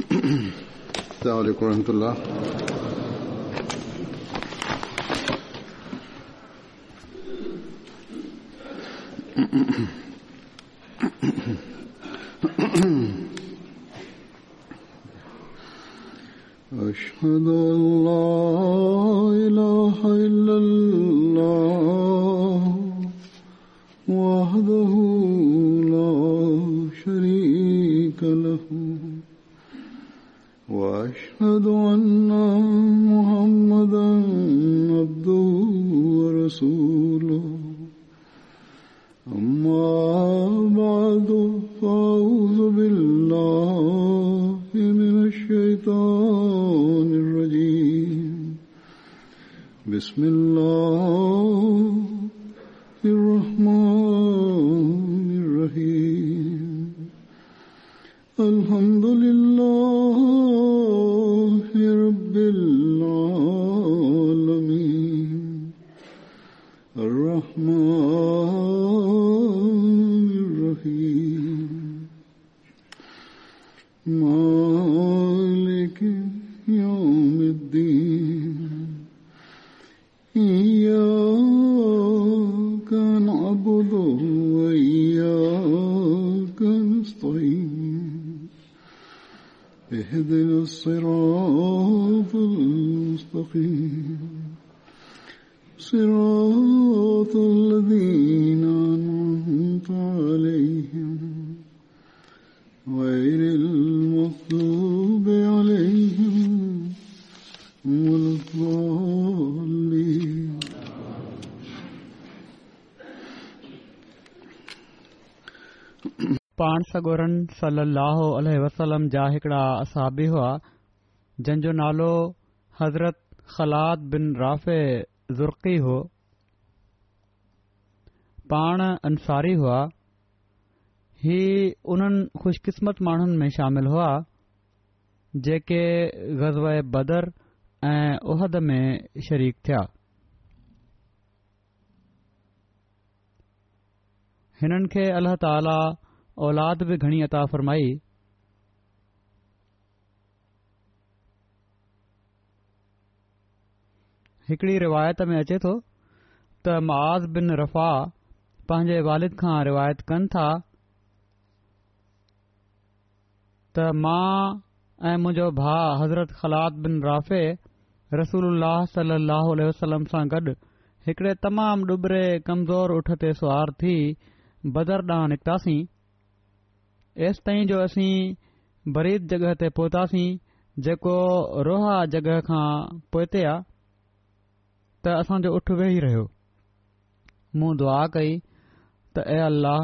السلام عليكم ورحمة الله أشهد اهدنا الصراط सलह वसलम जा हिकड़ा असाबी हुआ जंहिंजो नालो हज़रत ख़लाद बिन राफ़े ज़ुर्की हो पाण अंसारी हुआ ही उन्हनि ख़ुशकिस्मत माण्हुनि में शामिल हुआ जेके ग़ज़व बदर ऐं उहद में शरीक थिया हिननि खे अल्ला ताल औलाद बि घणी अता फरमाई हिकिड़ी रिवायत में अचे थो त मआज़ बिन रफ़ा पंहिंजे वालिद खां रिवायत कनि था त मां ऐं मुंहिंजो भा हज़रत ख़लात बिन राफ़े रसूल वसलम वां गॾु हिकिड़े तमामु डुबरे कमज़ोर ऊठ ते सुहारु थी बदर ॾांहुं निकितासीं एसि ताईं जो असीं बरीद जगह ते पहुतासीं जेको रोहा जॻह खां पोइ आहे त असांजो उठ वेही रहियो मूं दुआ कई त ए अल्लाह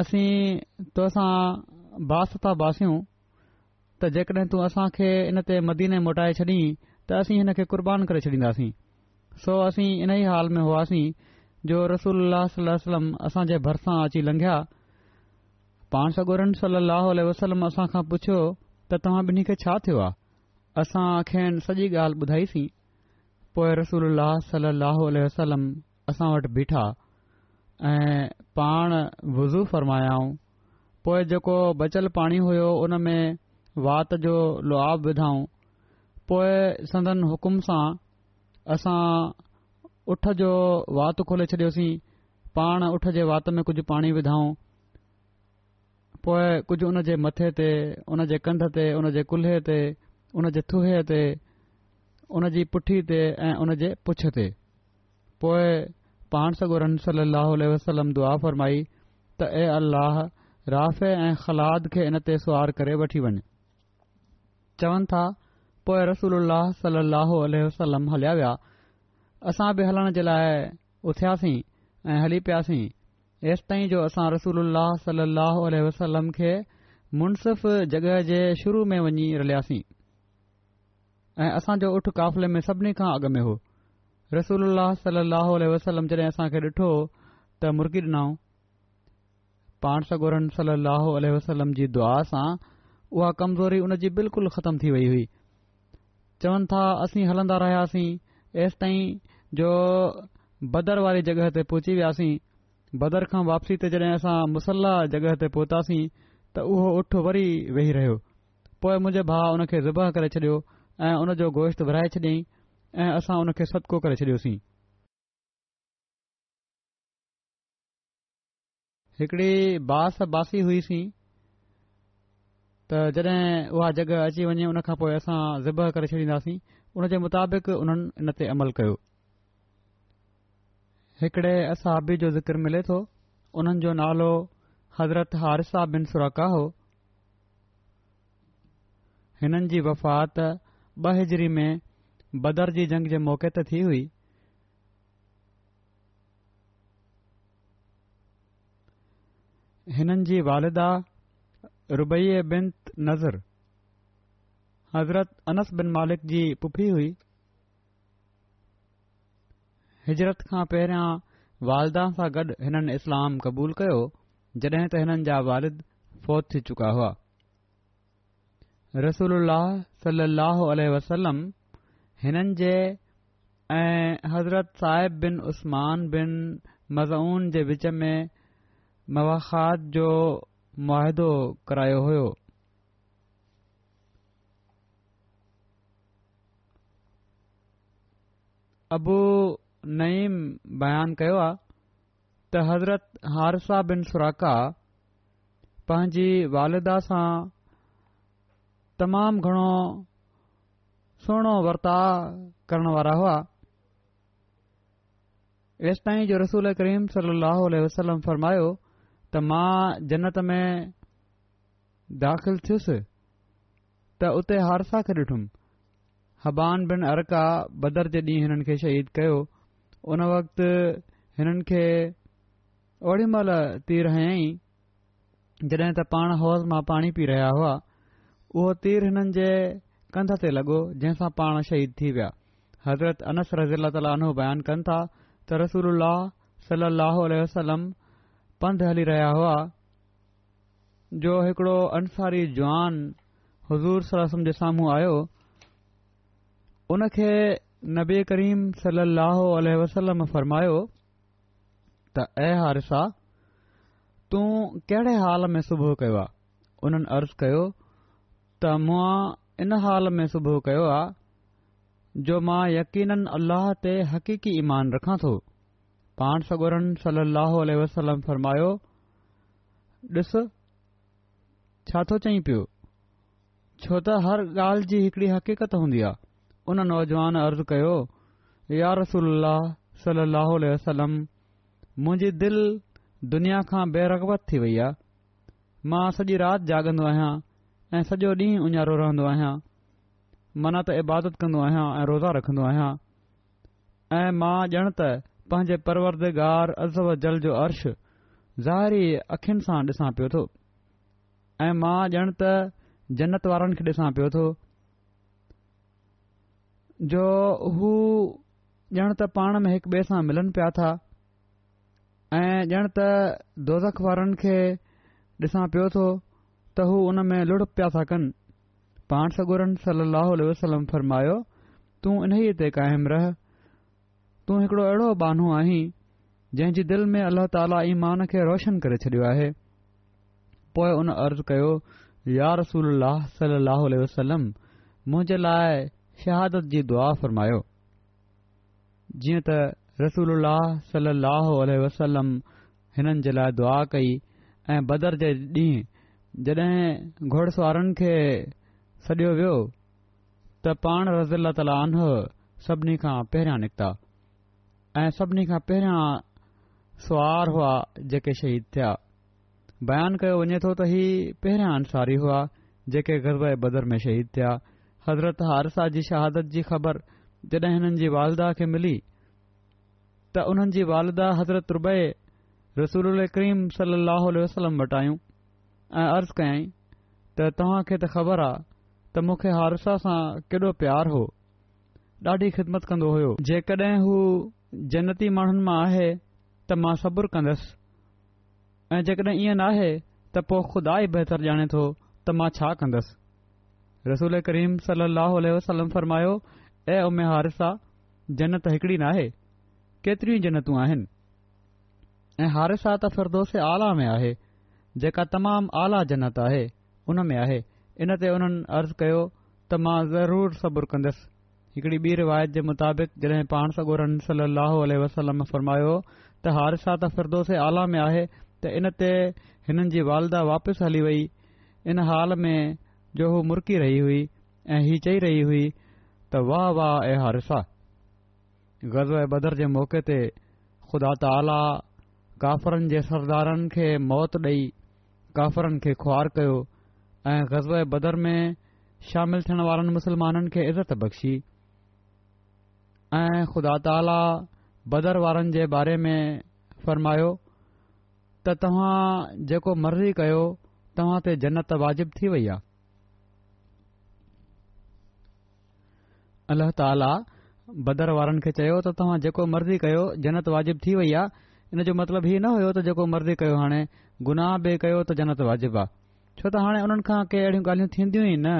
असीं तोसां बास था बासियूं त जेकॾहिं तूं असां खे इन ते मदीने मोटाए छॾीं त असीं हिन खे कुर्बान करे छॾींदासीं सो असीं इन ई हाल में हुआसीं जो रसूल वलम असांजे भरिसां अची लंघिया पाण सगोरन सलाहु उल वसलम असां खां पुछियो त तव्हां ॿिन्ही खे छा थियो आहे असांखेनि सॼी ॻाल्हि ॿुधाईसीं पोइ रसूल सलाह वसलम असां वटि बीठा ऐं पाण वुज़ू फरमायाऊं पोइ जेको बचियलु पाणी हुयो उन में वात जो लोआ विधऊं पोएं संदन हुकुम सां असां उठ जो वात खोले छॾियोसीं पाण उठ जे वात में कुझु पाणी विधऊं पोइ कुझु उन जे मथे ते हुन जे कंध ते उन जे कुल्हे ते उनजे थूहे ते हुनजी पुठी ते ऐं उन जे पुछ ते पोए पाण सगुरो दुआ फ़रमाई त ए अलाह राफ़े ऐं ख़लाद खे इन ते सुवार करे वठी वञ चवनि था पोए रसूल सलाहु वसलम हलिया विया असां बि हलण जे लाइ उथियासीं ऐं हली पियासीं एस ताईं जो असां रसूल सलाहु उलह वसलम खे मुनसिफ़ जगह जे शुरू में वञी रलियासीं ऐं असांजो उठ काफ़िले में सभिनी खां अॻ में हो रसूल सललह वसलम जॾहिं असां खे ॾिठो त मुर्गी डि॒न पाण सगोरन सल लह वसलम जी दुआ सां उहा कमज़ोरी उनजी बिल्कुलु ख़तम थी वई हुई चवनि था असीं हलंदा रहियासीं एस ताईं जो बदर वारी जगह ते पहुची वियासीं बदर खां वापसी ते जॾहिं असां मुसला जॻह ते पहुतासीं त उहो उठ वरी वेही रहियो पोइ मुंहिंजे भाउ उन खे ज़िबह करे छॾियो ऐं गोश्त विराए छॾियईं ऐं असां उनखे सदको करे छॾियोसीं हिकिड़ी बास बासी हुईसीं त जॾहिं उहा जॻह अची वञे उनखां पोइ असां ज़िब करे छॾींदासीं उनजे मुताबिक़ उन्हनि इन ते अमल कयो हिकिड़े असहाबी जो ज़िकर मिले थो उन्हनि जो नालो हज़रत हारिसा बिन सुरका हो हिननि जी वफ़ात बजरी में बदर जी जंग जे मौक़े ते थी हुई हिननि जी वालदा रुबै बिन नज़र हज़रत अनस बिन मालिक जी पुठी हुई हिजरत खां पहिरियां वालदा सां गॾु हिननि इस्लाम क़बूल कयो जॾहिं त हिननि जा वालिद फौत थी चुका हुआ रसूल वसलम हिननि जे हज़रत साहिब बिन उस्मान बिन मज़ऊन जे विच में मवाख़ात जो मुआदो करायो हुयो नईम बयानु कयो आहे त हज़रत हारसा बिन सुराका पंहिंजी वालदा सां तमामु घणो सुहिणो वर्ताव करण वारा हुआ हेसि ताईं जो रसूल करीम सलाहु वसलम फरमायो त मां जन्नत में दाख़िलु थियुसि त उते हारसा खे ॾिठुमि हबान बिन अरका बदर जे ॾींहुं हिननि खे शहीद कयो उन वक़्तनि खे ओड़ी महिल तीर हयईं जॾहिं त पाण हौज़ मां पाणी पी रहिया हुआ उहो तीर हिननि जे कंध ते लॻो जंहिंसां पाण शहीद थी विया हज़रत अनस रज़ी ताला अनुभ बयान कनि था त रसूल सली लहल वसलम पंध हली रहिया हुआ जो हिकिड़ो अंसारी जुआन हज़ूर सलम जे साम्हूं आयो उनखे नबे करीम सलाहु اللہ वसलम फरमायो त ऐ हारिसा तू कहिड़े हाल में सुबुह कयो आहे उन्हनि अर्ज़ु कयो त मां इन हाल में सुबुह कयो आहे जो मां यकीनन अल्लाह ते हक़ीकी ईमान रखां थो पाण सगोरनि सल वसलम फरमायो ॾिस छा थो चयईं पियो छो त हर ॻाल्हि जी हिकिड़ी हक़ीक़त हूंदी आहे उन नौजवान अर्ज़ु कयो यार रसा साह वसलम मुंहिंजी दिल दुनिया खां बेरगवत थी वई आहे मां सॼी राति जाॻंदो आहियां ऐ सॼो ॾींहुं उञहारो रहंदो आहियां त इबादत कंदो आहियां रोज़ा रखंदो आहियां ऐ मां ॼणु त पंहिंजे परवरदगार अज़व जल जो अर्श ज़ाहिरी अखियुनि सां ॾिसां पियो थो ऐ मां ॼणु त जन्नत वारनि खे ॾिसां पियो थो जो हू ॼण त पाण में हिकु ॿिए सां मिलनि पिया था ऐं ॼण त दोज़ वारनि खे ॾिसा पियो थो त हू हुन में लुढ़ पिया था कनि पाण सगुरनि सल वसलम फ़र्मायो तू इन ई हिते क़ाइमु रह तूं हिकिड़ो अहिड़ो बानो आहीं जंहिं जी में अल्हह ताला ईमान खे रोशन करे छडि॒यो आहे पोइ उन अर्ज़ु कयो यारसल सलाह वसलम मुंहिंजे लाइ शहादत जी दुआ फ़रमायो जीअं त रसूल सलाहु वसलम हिननि जे लाइ दुआ कई ऐं बदर जे ॾींहुं जॾहिं घुड़ सुवारनि खे सडि॒यो वियो त पाण रज़ीला तालुह सभिनी खां पहिरियां निकिता ऐं सभिनी खां पहिरियां सुवार हुआ जेके शहीद थिया बयानु कयो वञे थो त ही पहिरियां अंसारी हुआ जेके गरब बदर में शहीद थिया हज़रत हारिसा जी शहादत जी ख़बर जॾहिं हिननि जी वालदा खे मिली त हुननि जी वालदा हज़रत रुबे रसूल अल क्रीम सली लहल वसलम वटि आयूं ऐं अर्ज़ु कयाई त तव्हां खे त ख़बर आहे त मूंखे हारिसा सां केॾो प्यारु हो ॾाढी ख़िदमत कंदो हो जेकॾहिं हू जनती माण्हुनि मां आहे त मां सबुर कंदसि ऐं जेकॾहिं ईअं न आहे त पोइ खुदा ई बहितरु ॼाणे थो त मां छा कंदसि रसूल करीम सल अहल वसलम फरमायो ऐं उमे हारिसा जनत हिकड़ी नाहे केतिरियूं जनतूं आहिनि ऐं हारिसा त फिरदोस आला में आहे जेका तमामु आला जन्नत आहे उन में आहे इनते हुननि अर्ज़ कयो त मां ज़रूर सबुर कंदुसि हिकड़ी ॿी रिवायत जे मुताबिक़ जॾहिं पाण सगोरन सल अल वसलम फ़रमायो त हारिसा त फिरदोस आला में आहे त इनते हिननि जी वालदा वापसि हली वई इन हाल में जो हू मुरकी रही हुई ऐं हीअ चई रही हुई त वाह वाह ऐं हारिसा ग़ज़ बदर जे मौक़े ते ख़ुदा ताला काफ़रनि जे सरदारनि खे मौत ॾेई काफ़रनि खे खुआर कयो ऐं गज़ बदर में शामिल थियण वारनि मुस्लमाननि खे इज़त बख़्शी ऐं ख़ुदा ताला बदर वारनि जे बारे में फरमायो त तव्हां जेको मर्ज़ी कयो तव्हां ते जन्नत वाजिबु थी वई आहे अलाह ताला बदर वारनि खे चयो त तव्हां जेको मर्ज़ी कयो जनत वाजिबु थी वई आहे इन जो मतिलब हीअ न हुयो त जेको मर्ज़ी कयो हाणे गुनाह बि कयो त जनत वाजिबु आहे छो त हाणे उन्हनि खां के अहिड़ियूं ॻाल्हियूं थींदियूं ई न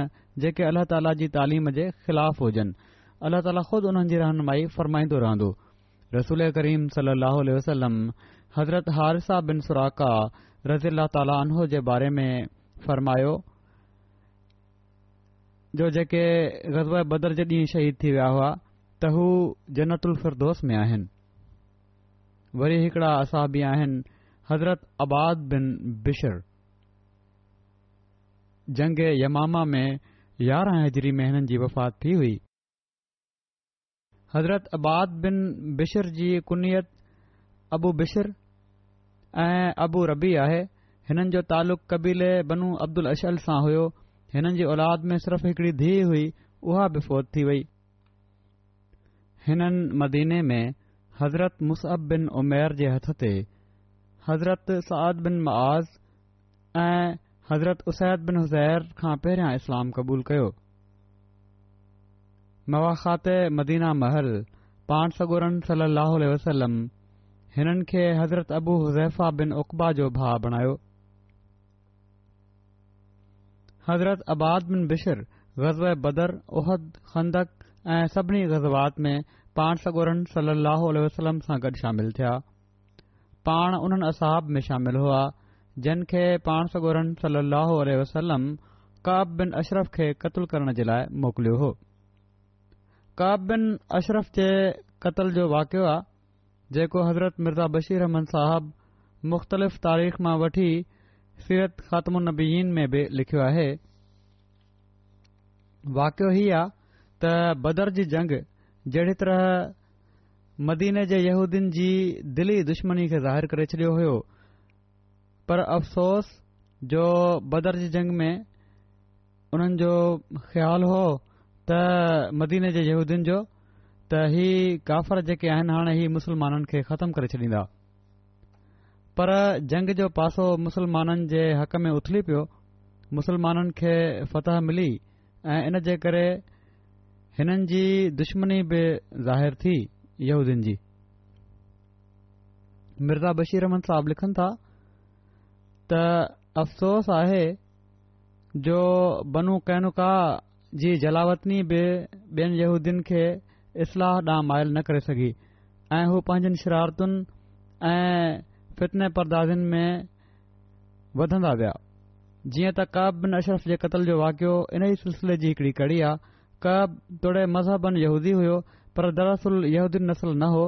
जेके अल्लाह ताला जी तालीम जे ख़िलाफ़ हुजनि अल्लाह ताला खुद उन्हनि जी रहनुमाई फरमाईंदो रहंदो रसूल करीम सल्ह वसलम हज़रत हारिसा बिन सुराका रज़ी अल तालो जे बारे में फरमायो जो जेके गज़ब बदर जे ॾींहुं शहीद थी विया हुआ त हू जनतु उल्फरदोस में आहिनि वरी हिकिड़ा असाबी आहिनि हज़रत आबाद बिन बि जंग यमामा में यारहं हज़री में हिननि जी वफ़ात थी हुई हज़रत بن बिन बिशर जी कुनियत अबु बिशि ऐं अबू रबी आहे हिननि जो तालुक़ु कबीले बनू अब्दुल अशल सां हुयो हिननि जी औलाद में सिर्फ़ हिकड़ी धीउ हुई उहा बि फौत थी वई हिननि मदीने में हज़रत मुसअब बिन उमेर जे हथ ते हज़रत बिन मआज़ ऐं हज़रत उसैद बिन हुज़ैर खां पहिरियां इस्लाम क़बूल कयो मवाख़ात मदीना महल पाण सगोरन सली अलसलम हिननि खे हज़रत अबू हुज़ैफ़ा बिन उकबा जो भाउ बणायो हज़रत अबाद बिन बिशर गज़ब बदर उहद खंदक ऐं सभिनी गज़बात में पाण सागोरन सलाहु सां गॾु शामिल थिया पाण उन्हनि असहाब में शामिल हुआ जिन खे पाण सगोरन सलाहु काब बिन अशरफ खे क़तलु करण जे लाइ मोकिलियो हो काब बिन अशरफ जे क़तल जो वाक़ियो आहे जेको हज़रत मिर्ज़ा बशीर अहमद साहब मुख़्तलिफ़ तारीख़ मां वठी सीरत सीयत नबीन में बि लिखियो आहे वाकियो ही आहे त बदरजी जंग जहिड़ी तरह मदीने जे यहूदीन जी दिली दुश्मनी खे ज़ाहिरु करे छडि॒यो हो पर अफ़सोस जो बदर बदरजी जंग में उन्हनि जो ख़्यालु हो त मदीने जे यहूदीन जो त ही काफ़र जेके आइन हाणे ही मुसलमाननि खे ख़त्म करे छडींदा पर जंग जो पासो मुसलमाननि जे हक़ में उथली पियो मुसलमाननि खे फतह मिली ऐं इन जे करे हिननि जी दुश्मनी बि ज़ाहिरु थीदियुनि जी मिर्ज़ा बशीरमन साहब लिखनि था त अफ़सोस आहे जो बनु कैनुका जी जलावतनी बि ॿियनि यहूदियुनि खे इस्लाह ॾांहुं आयल न करे सघी ऐं हू पंहिंजनि शरारतुनि ऐं फितने परदासिन में वधंदा विया जीअं त बिन अशरफ जे क़तल जो वाकियो इन ई सिलसिले जी हिकड़ी कड़ी आहे कब तोड़े मज़हबन यहूदी हुयो पर दरअसल दरसल यल न हो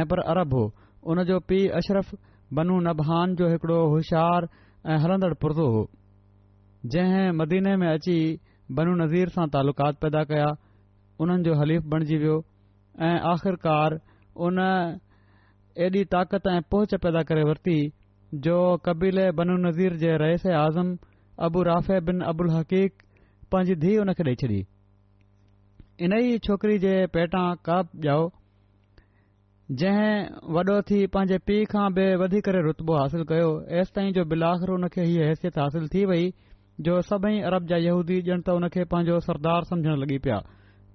ऐं पर अरब हो उन जो पीउ अशरफ बनू नबहान जो हिकड़ो होशियार ऐं हलंदड़ पुरो हो जंहिं मदीने में अची बनू नज़ीर सां तालुक़ात पैदा कया उन्हनि जो हलीफ़ बणजी वियो ऐं आख़िरकार उन एॾी ताक़त ऐं पहुच पैदा करे वरिती जो कबीले बन नज़ीर जे रएस आज़म अबू राफ़े बिन अबुल हक़ीक़ पंहिंजी धीउ हुन खे ॾेई छॾी इन ई छोकरी जे पेटां काप, ॼो जंहिं वॾो थी पंहिंजे पीउ खां बि वधी करे रुतबो हासिल कयो एसि ताईं जो बिल हुन खे हीअ हैसियत हासिल थी वई जो सभई अरब जा यहूदी ॼण त हुनखे पंहिंजो सरदार समझण लॻी पिया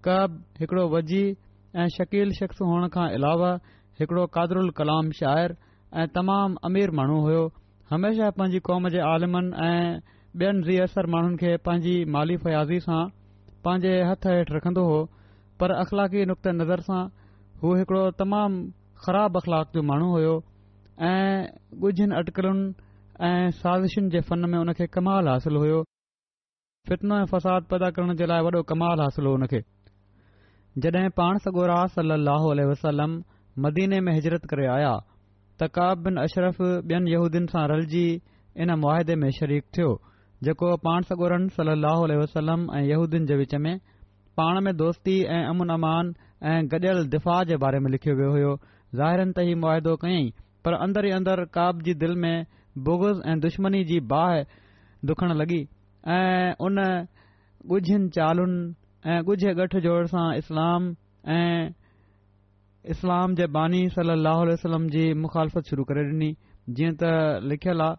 कब हिकड़ो वज़ी ऐं शकील शख़्स हुअण खां अलावा हिकड़ो कादरुल कलाम शाइर ऐं तमामु अमीर माण्हू हुयो हमेशा पंहिंजी कौम जे आलिमनि ऐं ॿियनि रियसर माण्हुनि खे पंहिंजी माली फयाज़ी सां पंहिंजे हथ हेठि रखंदो हो पर अख़लाक़ी नुक़्ते नज़र सां हू हिकड़ो तमामु ख़राब अख़लाक जो माण्हू हुयो ऐं ॻुझनि अटकलुनि ऐं साज़िशुनि जे फन में हुन खे कमाल हासिल हुयो फितनो ऐं फ़साद पैदा करण जे लाइ वॾो कमाल हासिल हो हुन खे जॾहिं पाण सगोरा सली लहल वसलम मदीने में हिजरत करे आया त काब बिन अशरफ़नि यूदियुनि सां रलिजी इन मुआदे में शरीक थियो जेको पाण सगोरन सली अलसलम ऐंदियुनि जे विच में पाण में दोस्ती ऐं अमन अमान ऐं गॾियल दिफ़ा जे बारे में लिखियो वियो हो ज़ानि त हीउ मुआदो कयईं पर अंदर ई अंदरि काब जी दिल में बुगज़ ऐं दुश्मनी जी बाहि दुखणु लॻी ऐं उन ॻुझनि चालुनि ऐं ॻुझे ॻठ सां इस्लाम ऐं इस्लाम जे बानी सली अलसलम जी मुखालफ़त शुरू करे ॾिनी जीअं त लिखयल आहे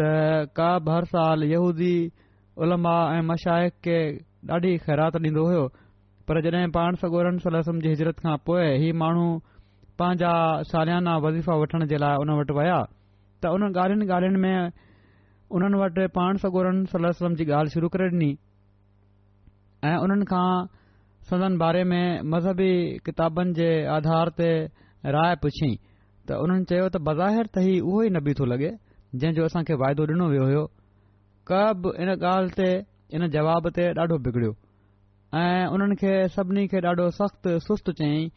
त काब हर साल यूदी उलमा ऐं मशाइक़े ॾाढी ख़ैरात ॾींदो हो पर जॾहिं पाण सगोरन सलम जी हिजरत खां पोइ हीउ माण्हू पंहिंजा सालियाना वज़ीफ़ा वठण जे लाइ हुन वटि विया त उन ॻाल्हियुनि ॻाल्हियुनि में उन्हनि वटि पाण सगोरन सलम जी ॻाल्हि शुरू करे ॾिनी ऐं उन्हनि खां सदन बारे में मज़हबी किताबनि जे आधार ते राय पुछियईं त उन्हनि चयो त बज़ाहिर त ई उहो ई न थो लॻे जंहिं जो असां खे फ़ाइदो डि॒नो वियो हो कब इन ॻाल्हि ते इन जवाब ते ॾाढो बिगड़ियो ऐं उन्हनि खे सभिनी खे ॾाढो सख़्तु सुस्तु चयईं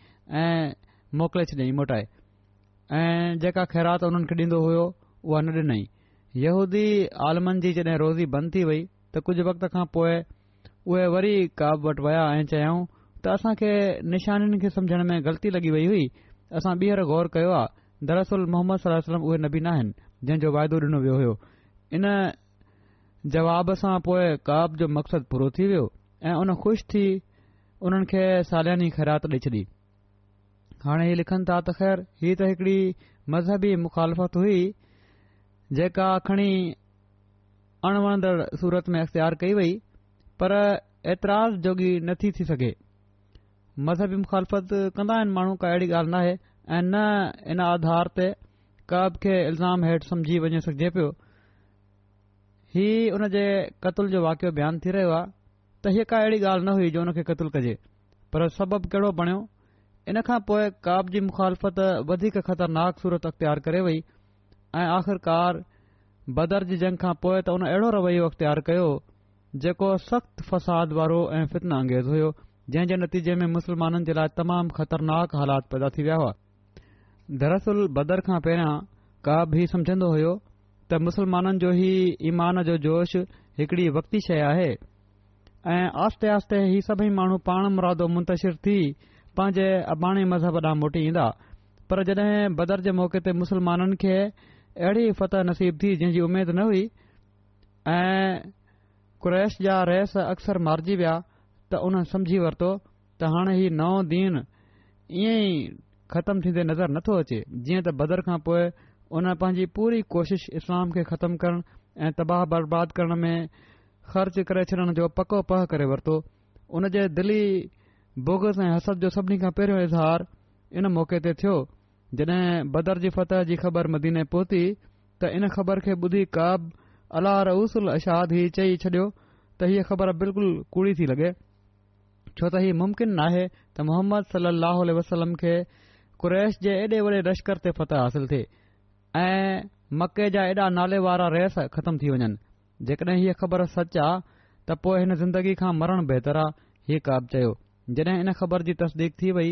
ऐं मोकिले छॾियईं मोटाए ऐं जेका ख़ैरात उन्हनि खे ॾींदो हो उहा न डि॒नई यहूदी आलमन जी जड॒हिं रोज़ी बंदि थी वई त कुझु वक़्त खां पोइ उहे वरी कवाब वटि विया ऐं चयाऊं त असांखे निशानि खे समझण में ग़लती लगी वई हुई असां ॿीहर गौर कयो आहे दरसल मोहम्मद सलम उहे न बि नाहिनि जो वायदो डि॒नो वियो हो इन जवाब सां पोए काब जो मक़सदु पूरो थी वियो ऐं उन खु़शि थी उन्हनि खे सालानी ख़ैरात ॾेई छॾी हाणे ही लिखनि था त ख़ैर हीअ त हिकड़ी मज़हबी मुखालफ़त हुई जेका खणी अणवण सूरत में अख़्तियार कई वई पर एतराज़ जोगी नथी थी सघे मज़हबी मुखालफ़त कंदा आहिनि माण्हू का अहिड़ी ॻाल्हि नाहे ऐं न इन आधार ते का बि खे इल्ज़ाम हेठि सम्झी वञे सघिजे पियो हीउ उन जे कतल जो वाकियो बयानु थी रहियो आहे त हीअ का अहिड़ी ॻाल्हि न हुई जो हुन खे क़त्लु कजे पर सबबु कहिड़ो बणियो इन खां पोइ काब जी मुखालफ़त वधीक ख़तरनाक सूरत अख़्तियार करे वई ऐं आख़िरकार बदर जी जंग खां पोइ त हुन अहिड़ो रवैयो अख़्तियार कयो जेको सख़्तु फ़साद वारो ऐं फितना अंगेज़ हुयो जंहिं जे नतीजे में मुसलमाननि जे लाइ तमामु ख़तरनाक हालात पैदा थी विया हुआ दरसल बदर खां पहिरियां का बि समझंदो हो त मुसलमाननि जो ईमान जो जोश हिकड़ी वकी शइ आहे ऐं आहिस्ते आहिस्ते हीउ सभई माण्हू पाण मुरादो मुंतशिरु थी पंहिंजे अबाणे मज़हब ॾांहुं मोटी ईंदा पर जॾहिं बदर जे मौक़े ते मुसलमाननि खे अहिड़ी फतह नसीब थी जंहिंजी उमेद न हुई ऐं क्रैश जा रहस अक्सर मारिजी विया त उन समझी वरितो त हाणे ही नओ दीन ईअं ई ख़तमु थींदे नज़र नथो अचे जीअं त बदर खां पोइ उन पंहिंजी पूरी कोशिश इस्लाम खे ख़तमु करण ऐं तबाह बर्बादु करण में ख़र्च करे छॾण जो पको प करे वरितो हुन जे दिली बोगस ऐं हसब जो सभिनी खां पहिरियों इज़हार इन मौके ते थियो जॾहिं बदर जी फतेह जी ख़बर मदीने पहुती त इन ख़बर खे बुधी अलाह रउसल अशाद ही चई छॾियो त हीअ ख़बर बिल्कुल कूड़ी थी लॻे छो त ही मुमकिन नाहे त मोहम्मद सली वसलम खे कुरैश जे एॾे वॾे लश्कर ते फतह हासिल थिए ऐं मके जा एॾा नाले वारा रेस ख़त्म थी वञनि जेकॾहिं हीअ ख़बर सच आहे त पोइ हिन ज़िंदगी खां मरणु बहितरु आहे ही क्व चयो जॾहिं इन ख़बर जी तसदीक थी वई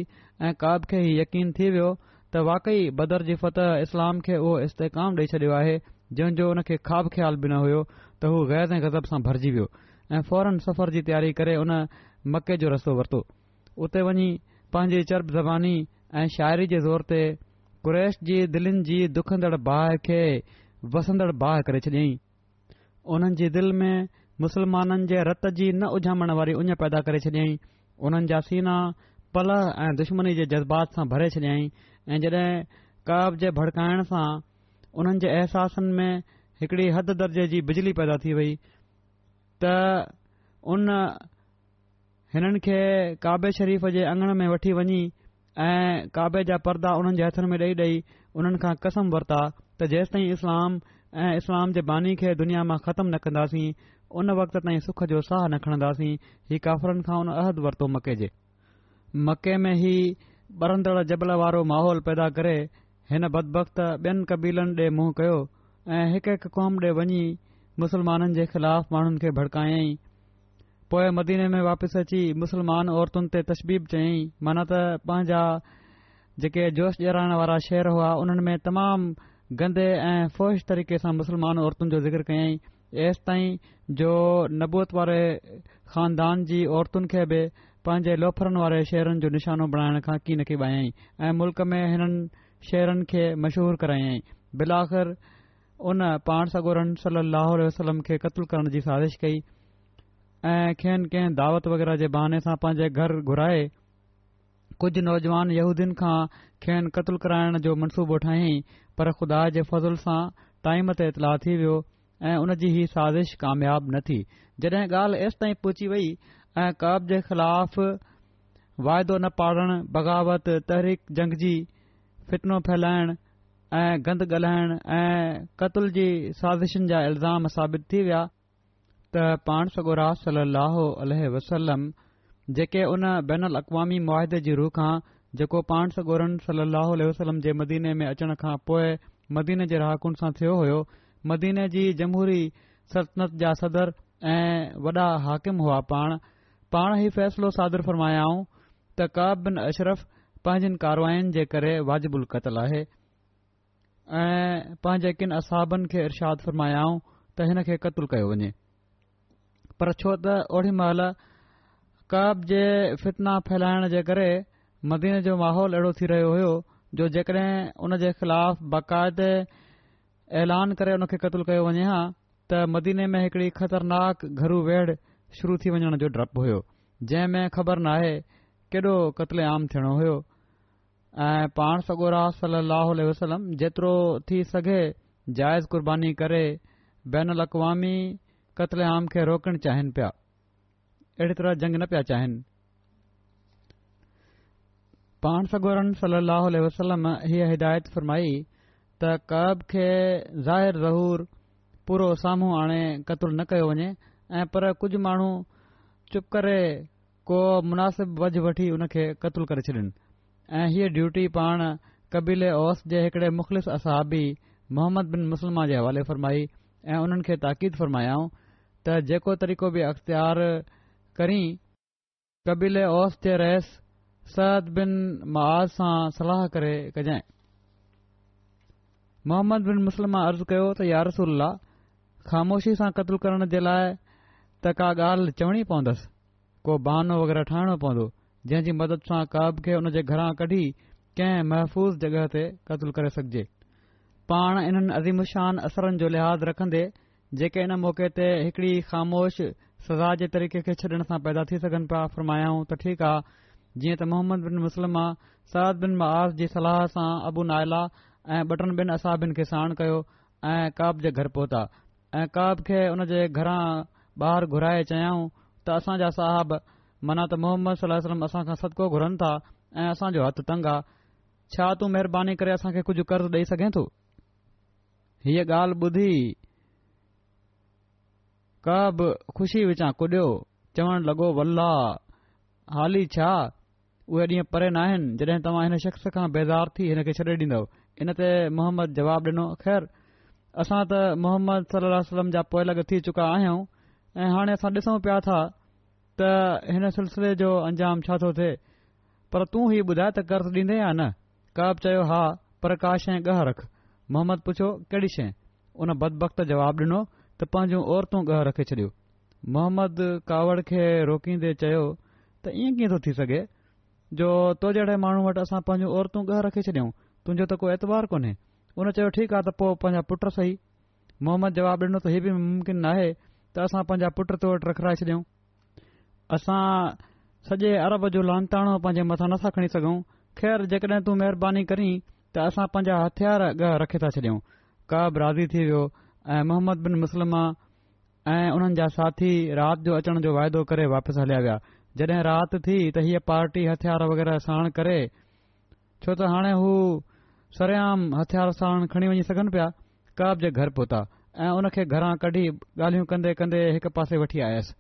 ऐं काव्य खे ही यकीन थी वियो त वाकई बदर जी फतह इस्लाम खे उहो इस्तेकाम ॾेई छडि॒यो आहे जंहिंजो हुन खे ख्वा ख्याल बि न हुयो त हू गैर ऐं गज़ब सां भरजी वियो ऐं फौरन सफ़र जी तयारी करे उन मके जो रस्तो वरितो उते वञी पंहिंजी चर्ब ज़बानी ऐं शायरी जे ज़ोर ते कुरैश जी दिलनि जी दुखंदड़ बाहि खे वसंदड़ बाहि करे छॾियांई उन्हनि जी दिल में मुस्लमाननि जे रत जी न उझामण वारी उञ पैदा करे छॾियांई उन्हनि जा सीना पल ऐं दुश्मनी जे जज़्बात सां भरे छॾियांई ऐं जॾहिं कबाब जे भड़काइण सां उन्हनि जे अहसासनि में हिकड़ी हद दर्जे जी बिजली पैदा थी वई त उन हिननि खे काबे शरीफ़ जे अंगण में वठी वञी ऐं काबे जा परदा उन्हनि जे हथनि में ॾेई ॾेई उन्हनि खां कसम वरिता त जेसि ताईं इस्लाम ऐं इस्लाम जे बानी खे दुनिया मां ख़तमु न कंदासीं उन वक़्त ताईं सुख जो साह न खणंदासीं हीउ काफ़रनि खां उन अहदु वरितो मके जे मके में ई ॿरंदड़ जबल वारो माहौल पैदा करे हिन बदबख़्त ॿियनि कबीलनि ॾे मुंहुं कयो ऐं हिकु हिकु क़ौम ॾे वञी मुसलमाननि जे ख़िलाफ़ माण्हुनि खे भड़कायई पोए मदीने में वापसि अची मुसलमान औरतुनि ते तशबीब चयईं माना त पंहिंजा जेके जोश जराइण वारा शहर हुआ उन्हनि में तमामु गंदे ऐं फ़ौहिश तरीक़े सां मुसलमान औरतुनि जो ज़िक्र कयाईं एसि ताईं जो नबूत वारे ख़ानदान जी औरतुनि खे बि पंहिंजे लोफड़नि वारे शेरनि जो निशानो बणाइण खां की न की ॿायाई ऐं मुल्क़ में हिननि शेहरनि खे मशहूर करायई बिल आख़िर उन पाण सगोरन गन सली अलसलम खे क़तलु करण जी साज़िश कई ऐं खेनि कंहिं दावत वग़ैरह जे बहाने सां पंहिंजे घर घुराए कुझ नौजवान यहूदीन खां खेनि क़तलु कराइण जो मनसूबो ठाहियाईं पर ख़ुदा जे फज़ल सां टाइम ते इतलाउ थी वियो ऐं उन जी ही साज़िश कामयाब न थी जॾहिं ॻाल्हि एसि ताईं पहुची वई ऐं कब जे ख़िलाफ़ वाइदो न पालणु बग़ावत तहरीक जंग जी फितनो फैलाइण ऐं गंद ॻाल्हाइणु ऐं क़तल जी साज़िशुनि जा इल्ज़ाम साबित थी विया त पाण सॻोरा सलह वसलम जेके उन बैन बनक़मी मुआदे जी रूह आं जेको पाण सगोरन सलाह वसलम जे मदीने में अचण खां पोइ मदीने जे राकुनि सां थियो हो मदीने जी जमहूरी सल्तनत जा सदर ऐं वॾा हाकिम हुआ पाण पाण ही फ़ैसिलो सादुर फ़र्मायाऊं त बिन अशरफ़ पंहिंजनि कारवायुनि जे करे वाजिबुल क़तलु आहे ऐं पंहिंजे किनि असाबनि खे इरशाद फ़र्मायाऊं त हिन खे क़तूल कयो वञे पर छो त ओड़ी महिल क़ब जे फितना फैलाइण जे करे मदीन जो माहौल अहिड़ो थी रहियो हो जो जेकॾहिं उन जे ख़िलाफ़ बाक़ायदे ऐलान करे हुन खे क़तल कयो वञे हा त मदीने में हिकड़ी ख़तरनाक घरू वेढ़ शुरू थी वञण जो डपु हुयो जंहिं में ख़बर नाहे केॾो क़तल आम थियणो हो ऐं पाण सगोरा सलाह वसलम जेतिरो थी सघे जाइज़ कुर्बानी करे बैनमी आम खे रोकणु चाहिनि पिया अहिड़ी तरह जंग न पिया चाहिन सल वसलम हीअ हिदायत फ़रमाई त कब खे ज़ाहिर ज़ूर पूरो साम्हूं आणे क़तूलु न कयो वञे ऐं पर कुझ माण्हू चुप करे को मुनासिब वझ वठी हुन खे क़तल करे छॾिननि ऐं हीअ ड्यूटी पाण कबील ओस जे हिकड़े मुख़लिफ़ असहबी मोहम्मद बिन मुसलमा जे हवाले फ़रमाई ऐं उन्हनि खे ताक़ीद फ़रमायाऊं त जेको तरीक़ो बि अख़्तियार करी कबील औस जे रहस सद बिन मआज़ सां सलाह करे कजांइ मोहम्मद बिन मुसलमा अर्ज़ु कयो त यारसल ख़ामोशी सां क़तलु करण जे लाइ त का ॻाल्हि चवणी पवंदसि को बहानो वग़ैरह ठाहिणो पवंदो जंहिं जी मदद सां कव खे हुन जे घरां कढी कंहिं महफ़ूज़ जॻहि ते क़तल करे सघिजे पाण इन्हनि अज़िमुशान असरनि जो लिहाज़ रखंदे जेके इन मौक़े ते हिकड़ी ख़ामोश सज़ा जे तरीक़े खे छॾण सां पैदा थी सघनि पिया फरमायाऊं त ठीकु आहे जीअं त मोहम्मद बिन मुस्लमा सरद बिन मआ जी सलाह सां अबू आयला ऐं बटन बिन असाबिन खे साण कयो ऐं काब जे घर पहुता ऐं काब खे हुन जे घरां बाह घुराए चयायूं त असांजा साहब माना त मोहम्मद सलम असांखां सदको घुरनि था ऐं असांजो हथु तंग आहे छा तूं महिरबानी करे असांखे कुझु कर्ज़ु ॾेई सघे थो हीअ ॻाल्हि ॿुधी कब ख़ुशी विचां कुॾियो चवणु लॻो वल्ला हाली छा उहे ॾींहं परे न आहिनि जॾहिं तव्हां हिन शख़्स खां बेज़ार थी हिन खे छॾे ॾींदव इन ते मोहम्मद जवाब ॾिनो ख़ैर असां त मोहम्मद सलम जा पोए लॻ थी चुका आहियूं ऐं हाणे असां ॾिसूं पिया था त हिन सिलसिले जो अंजाम छा थो थिए पर तूं ही ॿुधाए त कर्ज़ु ॾींदे या न कब चयो हा प्रकाश ऐं ॻह रख मोहम्मद पुछो कहिड़ी शइ उन बदबख जवाबु ॾिनो त पंहिंजूं औरतूं गह रखे छॾियो मोहम्मद कावड़ खे रोकींदे चयो त ईअं कीअं थो थी सघे जो तो जहिड़े माण्हू वटि असां पंहिंजूं औरतूं गह रखे छॾियूं तुंहिंजो त को एतवार कोन्हे उन चयो ठीकु आहे त पोइ पंहिंजा पुट सही मोहम्मद जवाबु ॾिनो त इहो बि मुमकिन नाहे त असां पांजा पुट तो वटि रखाए छॾियऊं असां सॼे अरब जो लालताणो पंहिंजे मथां नथा खणी सघूं ख़ैर जेकॾहिं तूं महिरबानी करी त असां पंहिंजा हथियार अग रखी था छडि॒यूं कब रादी थी वियो ऐं मोहम्मद बिन मुसलम्मा ऐं जा साथी राति जो अचण जो वाइदो करे वापसि हलिया विया जॾहिं राति थी त हीअ पार्टी हथियार वग़ैरह साण करे छो त हाणे हू सरयाम हथियार साण खणी वञी सघनि पिया कब जे घर पहुता ऐं उनखे घरां कढी ॻाल्हियूं कंदे कंदे हिकु पासे वठी आयसि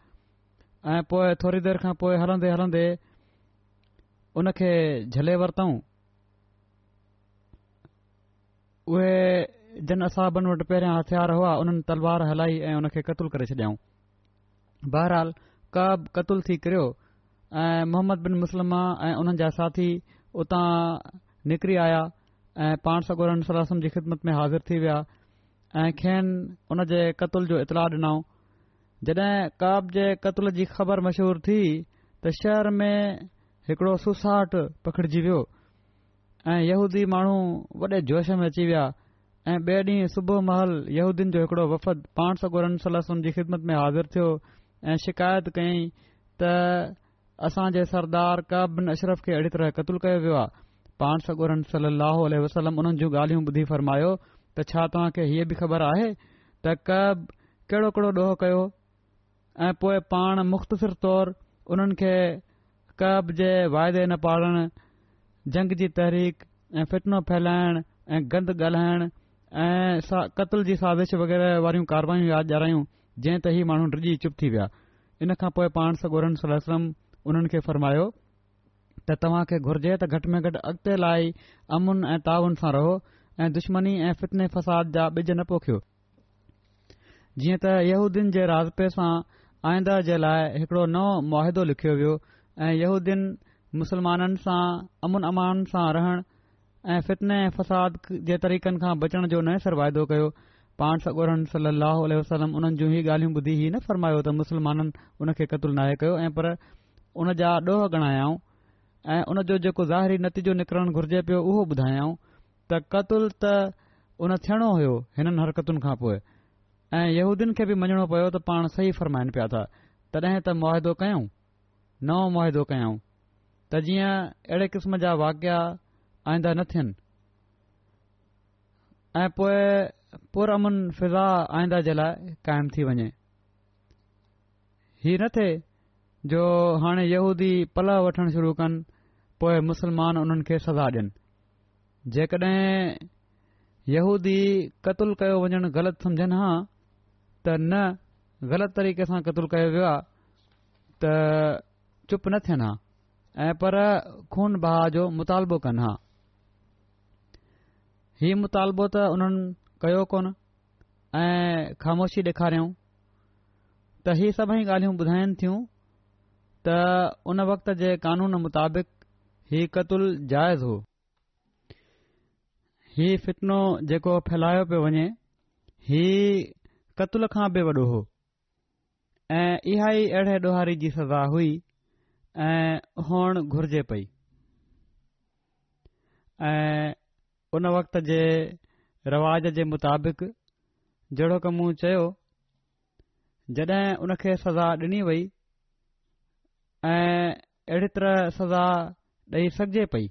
ऐं पोए थोरी देर खां पोएं हलंदे हलंदे उनखे झले वरितऊं उहे जिन असाबनि वटि पहिरियां हथियार हुआ उन्हनि तलवार हलाई ऐं उनखे कतलु करे छॾियऊं बहिरहाल काब कतुल थी करियो ऐं मोहम्मद बिन मुस्लमा ऐं उन्हनि जा साथी उतां निकिरी आया ऐं पाण सां गम जी ख़िदमत में हाज़िर थी विया ऐं खेन उन जे क़तल जो इतला ॾिनऊं जॾहिं काब जे कतल जी ख़बर मशहूर थी त शहर में हिकड़ो सुसाहट पखिड़जी वियो ऐं यहूदी माण्हू वडे॒श में अची विया ऐं ॿिए ॾींहुं सुबुह महल यूदीन जो हिकड़ो वफ़द पाण सगोरमसल जी ख़िदमत में हाज़िर थियो ऐं शिकायत कयईं त असां सरदार काबिन अशरफ खे अहिड़ी तरह क़तलु कयो वियो आहे पाण सगोरम सलाहु वसलम उन्हनि जूं ॻाल्हियूं ॿुधी फरमायो त छा तव्हां खे हीअ बि ख़बर आहे त क़ब कहिड़ो कहिड़ो ॾोह कयो ऐं पोए पाण मुख़्तसिर तौर उन्हनि खे कव जे वाइदे न पालण जंग जी तहरीक ऐं फिटनो फैलाइण ऐं गंद ॻाल्हाइण ऐं क़तल जी साज़िश वग़ैरह वारियूं कारवायूं यादि ॾियारायूं जंहिं ते ई माण्हू रिजी चुप थी विया इन खां पोएं पाण सगोरन उन्हनि खे फ़रमायो त तव्हां खे घुर्जे त घटि में घटि अॻिते लाइ अमुन ऐं तावन सां रहो ऐं दुश्मनी ऐं फ़ितने फ़साद जा बिज न पोखियो जीअं त यहूदीन जे राज़पे सां आइंद जे लाइ हिकडो नओ मुआदो लिखियो वियो ऐं यहूदीन मुसलमाननि सां अमन अमाननि सां रहण ऐं फितिने ऐं फ़साद जे तरीक़नि खां बचण जो नए सर वाइदो कयो पाण सगोरन सली अलसलम उन्हनि जूं ई ॻाल्हियूं ॿुधी न फरमायो त मुसलमाननि उन खे क़तुल नाहे कयो ऐं पर उन जा ड॒ह ॻणायाऊं ऐं उन जो जेको ज़ाहिरी नतीजो निकरण घुर्जे पियो उहो ॿुधायाऊं त क़तल त उन थियणो हुयो हिननि हरकतुनि खां पोइ ऐं यहूदियुनि खे बि मञणो पियो त पाण सही फरमाइनि पिया था तॾहिं त मुआदो कयूं नओं मुआदो कयूं त जीअं अहिड़े क़िस्म जा वाकिया आईंदा न थियनि ऐं पोइ पुरमन फिज़ा आईंदा जे लाइ क़ाइमु थी वञे हीउ न थिए जो हाणे यहूदी पल वठणु शुरू कनि पोइ मुस्लमान जेकड॒हिंूदी कतुल कयो वञणु ग़लति समुझनि हा त न ग़लति तरीक़े सां क़तुलु कयो वियो आहे त चुप न थियनि हा ऐं पर खून बहा जो मुतालबो कनि हा ही मुतालबो त उन्हनि कयो कोन ऐं ख़ामोशी ॾेखारऊं त ही सभई ॻाल्हियूं ॿुधाइनि थियूं त उन वक़्त जे क़ानून मुताबिक़ हीउ क़तुल जाइज़ हो हीअ फितनो जेको फैलायो पियो वञे हीअ क़तूल खां बि वॾो हो ऐं इहा ई अहिड़े जी सज़ा हुई ऐं हुअणु घुरिजे पई ऐं उन वक़्त जे रवाज जे मुताबिक़ जहिड़ो क मूं चयो जॾहिं सज़ा ॾिनी वई ऐं अहिड़ी तरह सज़ा ॾेई सघिजे पई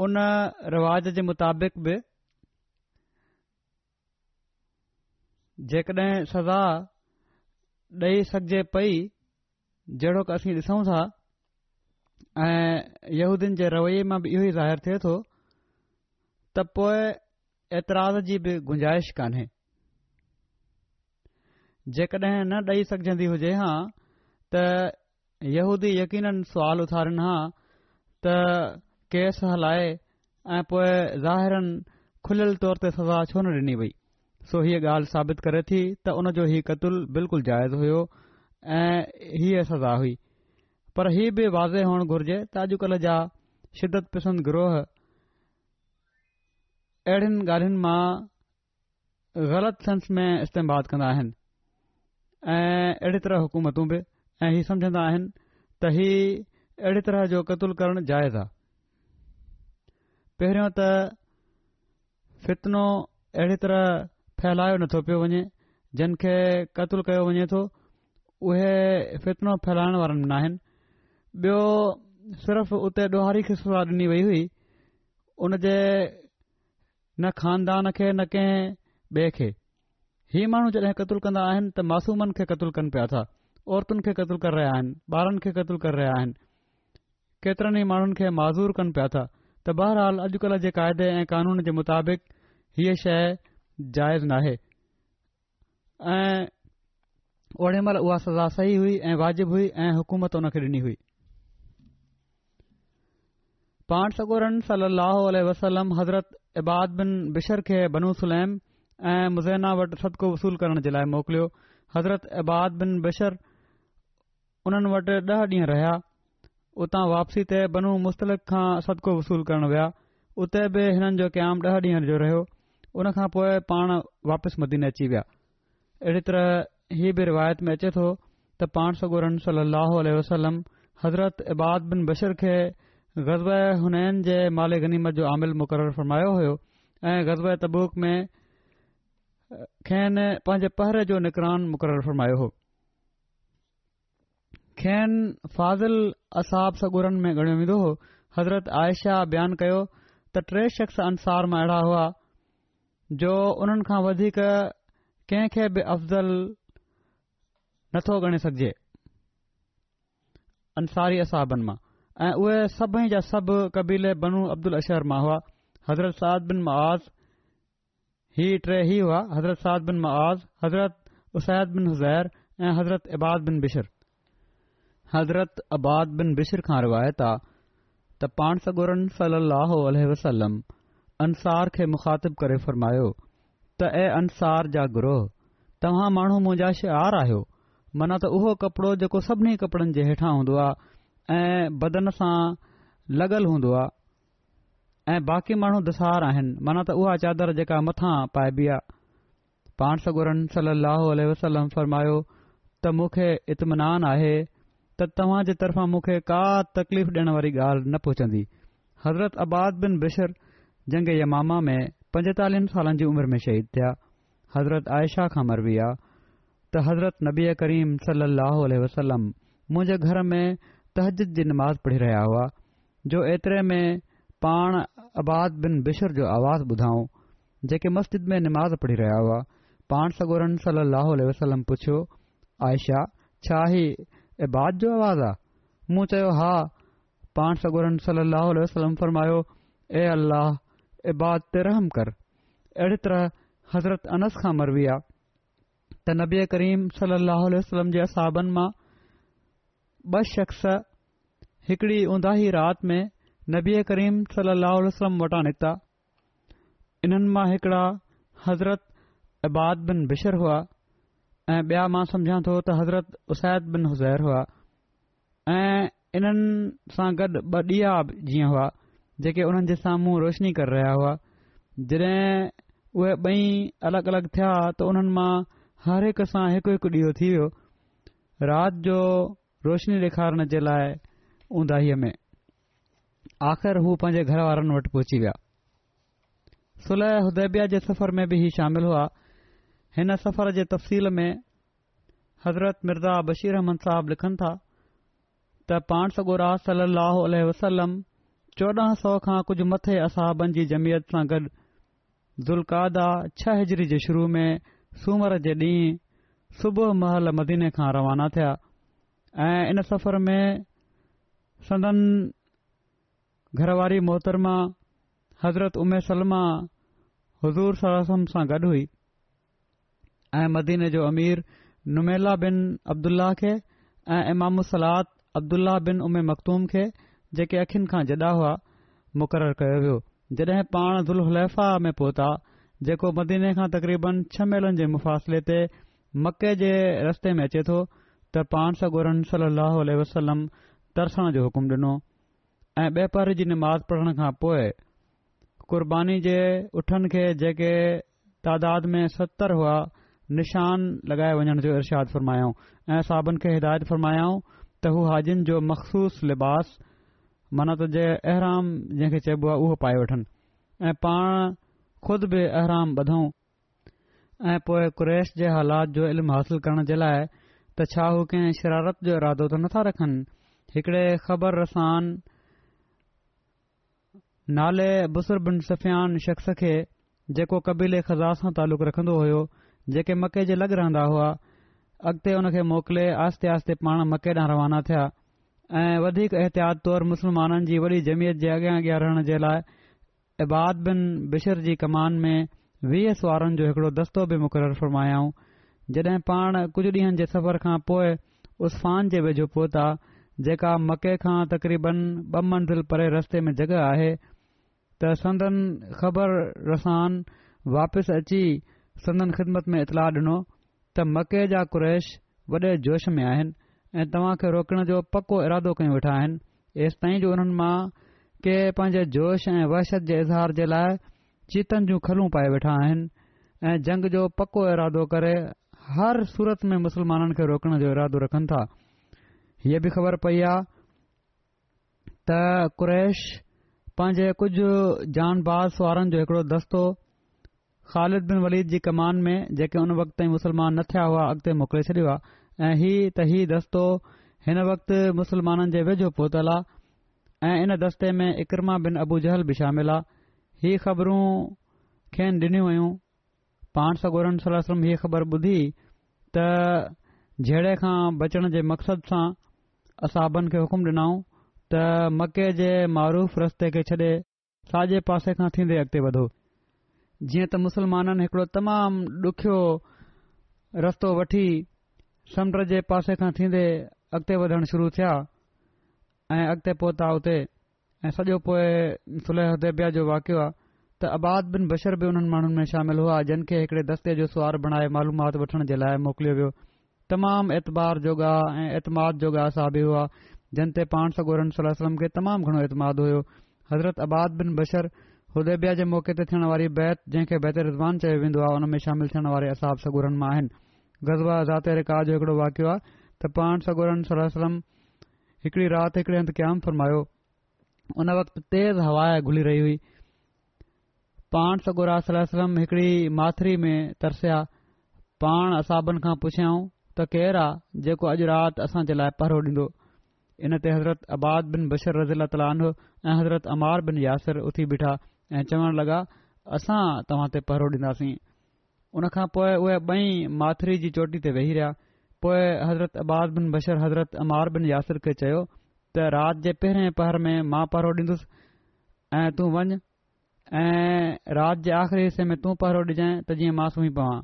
उन रिवाज़ जे मुताबिक़ बि जेकॾहिं सज़ा ॾेई सघिजे पई जहिड़ो की असीं ॾिसूं था ऐंदियुनि जे रवै मां बि इहो ई ज़ाहिरु थिए थो त पोए एतिराज़ जी बि गुंजाइश कान्हे जेकॾहिं न ॾेई सघजंदी हुजे हां त यहूदी यकीननि सवाल उथारिनि हा त केस हलाए ऐं पोए ज़ाहिरनि खुलियल तौर ते सज़ा छो न ॾिनी वई सो हीअ ॻाल्हि साबित करे थी त उन जो हीउ क़तल बिल्कुलु जाइज़ हुयो ऐं हीअ सज़ा हुई पर हीअ बि वाज़े हुअणु घुर्जे त अॼु जा शिदत पसंदि गिरोह अहिड़ियुनि ॻाल्हियुनि मां ग़लति सेंस में इस्तेमात कंदा आहिनि ऐं अहिड़ी तरह हुकूमतू बि ऐं इहे सम्झंदा आहिनि त ही अहिड़ी तरह जो कतुल करणु जाइज़ आहे पहरियों त फितनो अहिड़ी तरह फैलायो नथो पियो वञे जिन खे क़तल कयो वञे थो उहे फितनो फैलाइण वारनि न आहिनि ॿियो सिर्फ़ उते ॾोहारी खे सवा डि॒नी वई हुई उन जे न खानदान खे न कंहिं ॿिए खे ही माण्हू जड॒हिं क़त्लु कंदा आहिनि त मासूमनि खे क़त्लु कनि पिया था औरतुनि खे क़तलु कर रहिया आहिनि ॿारनि खे कर रहिया आहिनि केतिरनि ई माण्हुनि खे माज़ूर कनि पिया था त बहरहाल अॼुकल्ह जे क़ायदे ऐं कानून जे मुताबिक़ हीअ शइ जाइज़ नाहेड़ी महिल उहा सज़ा सही हुई ऐं वाजिबु हुई ऐं हुकूमत डि॒नी हुई सगोरन सलह वसलम हज़रत इबाद बिन बिशर खे बनू सुलैम ऐं मुज़ैना वटि सदको वसूल करण जे लाइ मोकिलियो हज़रत इबाद बिन बिशर उन्हनि वटि ॾह ॾींहं रहिया उतां वापसी ते बनू मुस्तिलिक़ खां सदको वसूल करण विया उते बि हिननि जो क़याम ॾह ॾींहंनि जो रहियो उन खां पोइ पाण वापसि मदीने अची विया अहिड़ी तरह हीउ बि रिवायत में अचे थो त पाण सगोरन सली अलसलम हज़रत इबाद बिन बशर खे ग़ज़ब हुनैन जे माले गनीम जो आमिल मुक़ररु फ़रमायो हो ऐं ग़ज़बे तबूके में खेनि पंहिंजे पहर जो निगरान मुक़ररु फ़रमायो हो न फाज़ल असाब सगुरनि में ॻणियो वेंदो हो हज़रत आयशा बयानु कयो त टे शख़्स अंसार मां अहिड़ा हुआ जो उन्हनि खां वधीक कंहिंखे बि अफ़ज़ल नथो ॻणे सघिजे असहाबनि मां ऐं उहे सभई जा सभु क़बीले बनू अब्दुल अशहर मां हुआ हज़रत साद बिन मआज़ ही टे हुआ हज़रत साद बिन मआज़ हज़रत उस्ताइद बिन हुज़ैर ऐं हज़रत इबाद बिन बिशर हज़रत अबाद बिन बिशर खां रिवायत आहे त पाण सगुरनि सल अल वसलम अंसार खे मुख़ातिब करे फ़रमायो त ऐं अंसार जा गुरोह तव्हां माण्हू मुंहिंजा शार आहियो मना त उहो कपड़ो जेको सभिनी कपड़न जे हेठां हूंदो आहे ऐं बदन सां लॻल हूंदो आहे ऐं बाक़ी माण्हू दसार आहिनि माना त उहा चादर जेका मथां पाइबी आहे पाण सगुरनि सल अलोल वसलम फ़रमायो त मूंखे इतमिनान आहे त तव्हां जे तरफ़ां मुखे का तकलीफ़ ॾियण वारी ॻाल्हि न पहुचंदी हज़रत अबाद बिन बिशर जंग यमा में पंजतालीह सालनि जी उमिरि में शहीद थिया हज़रत आयशा खां मरबी आहे त हज़रत नबी करीम सल अलोम मुंजा घर में तहजीद जी निमाज़ पढ़ी रहिया हुआ जो एतरे में पाण आबाद बिन बिश्शर जो आवाज़ ॿुधाऊं जेके मस्जिद में निमाज़ पढ़ी रहिया हुआ पाण सगोरनि सल वसलम पुछियो आयशा छाही इबाद जो आवाज़ आहे मूं चयो हा पाण सगुरनि सलाह इबाद ते रहम कर अहिड़ी तरह हज़रत अनस खां मरबी आहे त नबी करीम सलाह जे असाबनि मां ॿ शख़्स हिकड़ी उदाी राति में नबी करीम सल वसलम वटां निकिता इन्हनि मां हिकड़ा हज़रत इबाद बिन बिशर हुआ ऐं बि॒या मां समुझा थो त हज़रत उसाइत बिन हुज़ैर हुआ ऐं इन्हनि सां गॾु ॿ ॾिया बि जीअं हुआ जेके उन्हनि जे साम्हूं रोशनी करे रहिया हुआ जॾहिं उहे ॿई अलॻि अलॻि थिया त उन्हनि मां हर हिक सां हिकु हिकु हिकु ॾीओ थी वियो राति जो रोशनी ॾेखारण जे लाइ उंदाहिय में आख़िर हू पंहिंजे घर वारनि वटि पहुची विया सुलह उदेबिया जे सफ़र में बि शामिल हुआ हिन सफ़र जे तफ़सील में हज़रत मिर्ज़ा बशीर अहमद साहब लिखनि था त पाण सगोरा सलाह वसलम चोॾहं सौ खां कुझु मथे असहाबनि जी जमियत सां गॾु ज़ुल्कादा छह हिजरी जे शुरू में सूमर जे ॾींहुं सुबुह महल मदीने खां रवाना थिया ऐं इन सफ़र में सदन घरवारी मोहतरमा हज़रत उमे सलमा हज़ूर सलम सां गॾु हुई ऐं मदीने जो अमीर नुमेला बिन अब्दुल्ला खे ऐं इमामु सलाद अब्दुल्ला बिन उमे मखतूम खे जेके अखियुनि खां जदा हुआ मुक़ररु कयो वियो जॾहिं पाण दुलैफा में पहुता जेको मदीने खां तक़रीबन छह मेलनि जे मुफ़ासिले ते मके जे रस्ते में अचे थो त पाण सगोरन सली वसलम तरसण जो हकुम डि॒नो ऐं ब॒ पार जी निमाज़ पढ़ण खां पोइ कुर्बानी जे उठनि खे जेके तादाद में सतरि हुआ निशान लॻाए वञण जो इर्शादु फरमाऊं ऐं साहिबनि खे हिदायत फ़रमायाऊं त हू हाजिन जो मखसूस लिबास मन तुंहिंजे अहराम जंहिंखे चइबो आहे उहो पाए वठनि ऐं पाण ख़ुदि बि अहराम ॿधऊं ऐं पोए कुरैश जे हालात जो इल्मु हासिल करण जे लाइ त छा हू कंहिं शरारत जो इरादो त नथा रखनि हिकड़े ख़बर रसान नाले बुसर बिन सफ़ियान शख़्स खे जेको कबीले ख़ज़ा सां तालुक़ु रखंदो हो जेके मके जे लॻ रहंदा हुआ अॻिते हुन खे मोकिले आस्ते आस्ते पाण मके ॾांहुं रवाना थिया ऐं वधीक एहतियात तौरु मुस्लमाननि जी वॾी जमियत जे अॻियां अॻियां रहण जे लाइ इबाद बिन बिशर जी कमान में वीह सुवारनि जो हिकड़ो दस्तो बि मुक़ररु फरमायाऊं जॾहिं पाण कुझु ॾींहनि जे सफ़र खां पोइ उस्फान जे वेझो पहुता जेका मके खां तक़रीबन ॿ मंज़िल परे रस्ते में जॻह आहे त संदन ख़बर रसान वापसि अची संदन ख़िदमत में इतला ॾिनो त मके जा कु्रैश वॾे जोश में आहिनि ऐं तव्हां खे रोकण जो पको इरादो कयूं वेठा आहिनि एसि ताईं जो उन्हनि मां कंहिं पंहिंजे जोश ऐं वहशत जे इज़हार जे लाइ चीतन जूं खलूं पाए वेठा आहिनि ऐं जंग जो पको इरादो करे हर सूरत में मुस्लमाननि खे रोकण जो इरादो रखनि था हीअ बि ख़बर पई आहे त कु्रैश पंहिंजे कुझु जान वारनि जो हिकिड़ो दस्तो ख़ालिद बिन वलीद जी कमान में जेके उन वक़्त ताईं मुस्लमान न थिया हुआ अॻिते मोकिले छॾियो आहे ऐं ही त हीउ दस्तो हिन वक़्तु मुसलमाननि जे वेझो पहुतलु आहे ऐं इन दस्ते में इकरमा बिन अबू जहल बि शामिल आहे ही ख़बरूं खेनि डि॒नी वयूं पाण सगोर सलम हीअ ख़बर ॿुधी त जहिड़े खां बचण जे मक़सद सां असां ॿुकुम ॾिनाऊं त मके जे मरूफ़ रस्ते खे छॾे साॼे पासे खां थींदे अॻिते वधो जीअं त मुस्लमाननि हिकड़ो तमामु डुख्यो रस्तो वठी समुंड जे पासे खां थींदे अॻिते वधण शुरू थिया ऐं अॻिते पहुता उते ऐं सॼो पोए सुल उदेबिया जो वाकियो आहे त आबाद बिन बशर बि उन्हनि माण्हुनि में शामिल हुआ जिन खे हिकड़े दस्ते जो सुआ बणाए मालूमात वठण जे लाइ मोकिलियो वियो तमामु एतबार जोगा ऐं एतमाद जोगा सा हुआ जिन ते पाण सगोर सलम तमामु घणो एतमाद हुयो हज़रत आबाद बिन बशर हुदेबिया जे मौक़े ते थियण वारी बैत जंहिंखे बैत रिज़वान चयो वेंदो आहे हुन में शामिल थियण वारे असाबा सगुरन मां गज़बाज़ात जो हिकड़ो वाकियो आहे त पाण सगोरन सलम हिकड़ी राति हंध क्याम फरमायो उन वक़्त तेज़ हवा घुली रही हुई पाण सगोरात हिकड़ी माथरी में तरसिया पाण असाबनि खां पुछियऊं त केरु आहे जेको अॼु राति असांजे लाइ पहरो ॾींदो इन ते हज़रत आबाद बिन बशर रज़ीला तालाह ऐं हज़रत अमार बिन यासिर उथी बीठा ऐं चवण लॻा असां तव्हां ते पहिरो ॾींदासीं उनखां पोइ उहे ॿई माथुरी जी चोटी ते वेही रहिया पोइ हज़रत अबाद बिन बशर हज़रत अमार बिन यासिर खे चयो त राति जे पहिरें पहर में मां पहरो ॾींदुसि ऐं तूं वञ ऐं राति जे आख़िरी हिसे में तूं पहिरो ॾिजाइ त जीअं मां सुम्ही पवां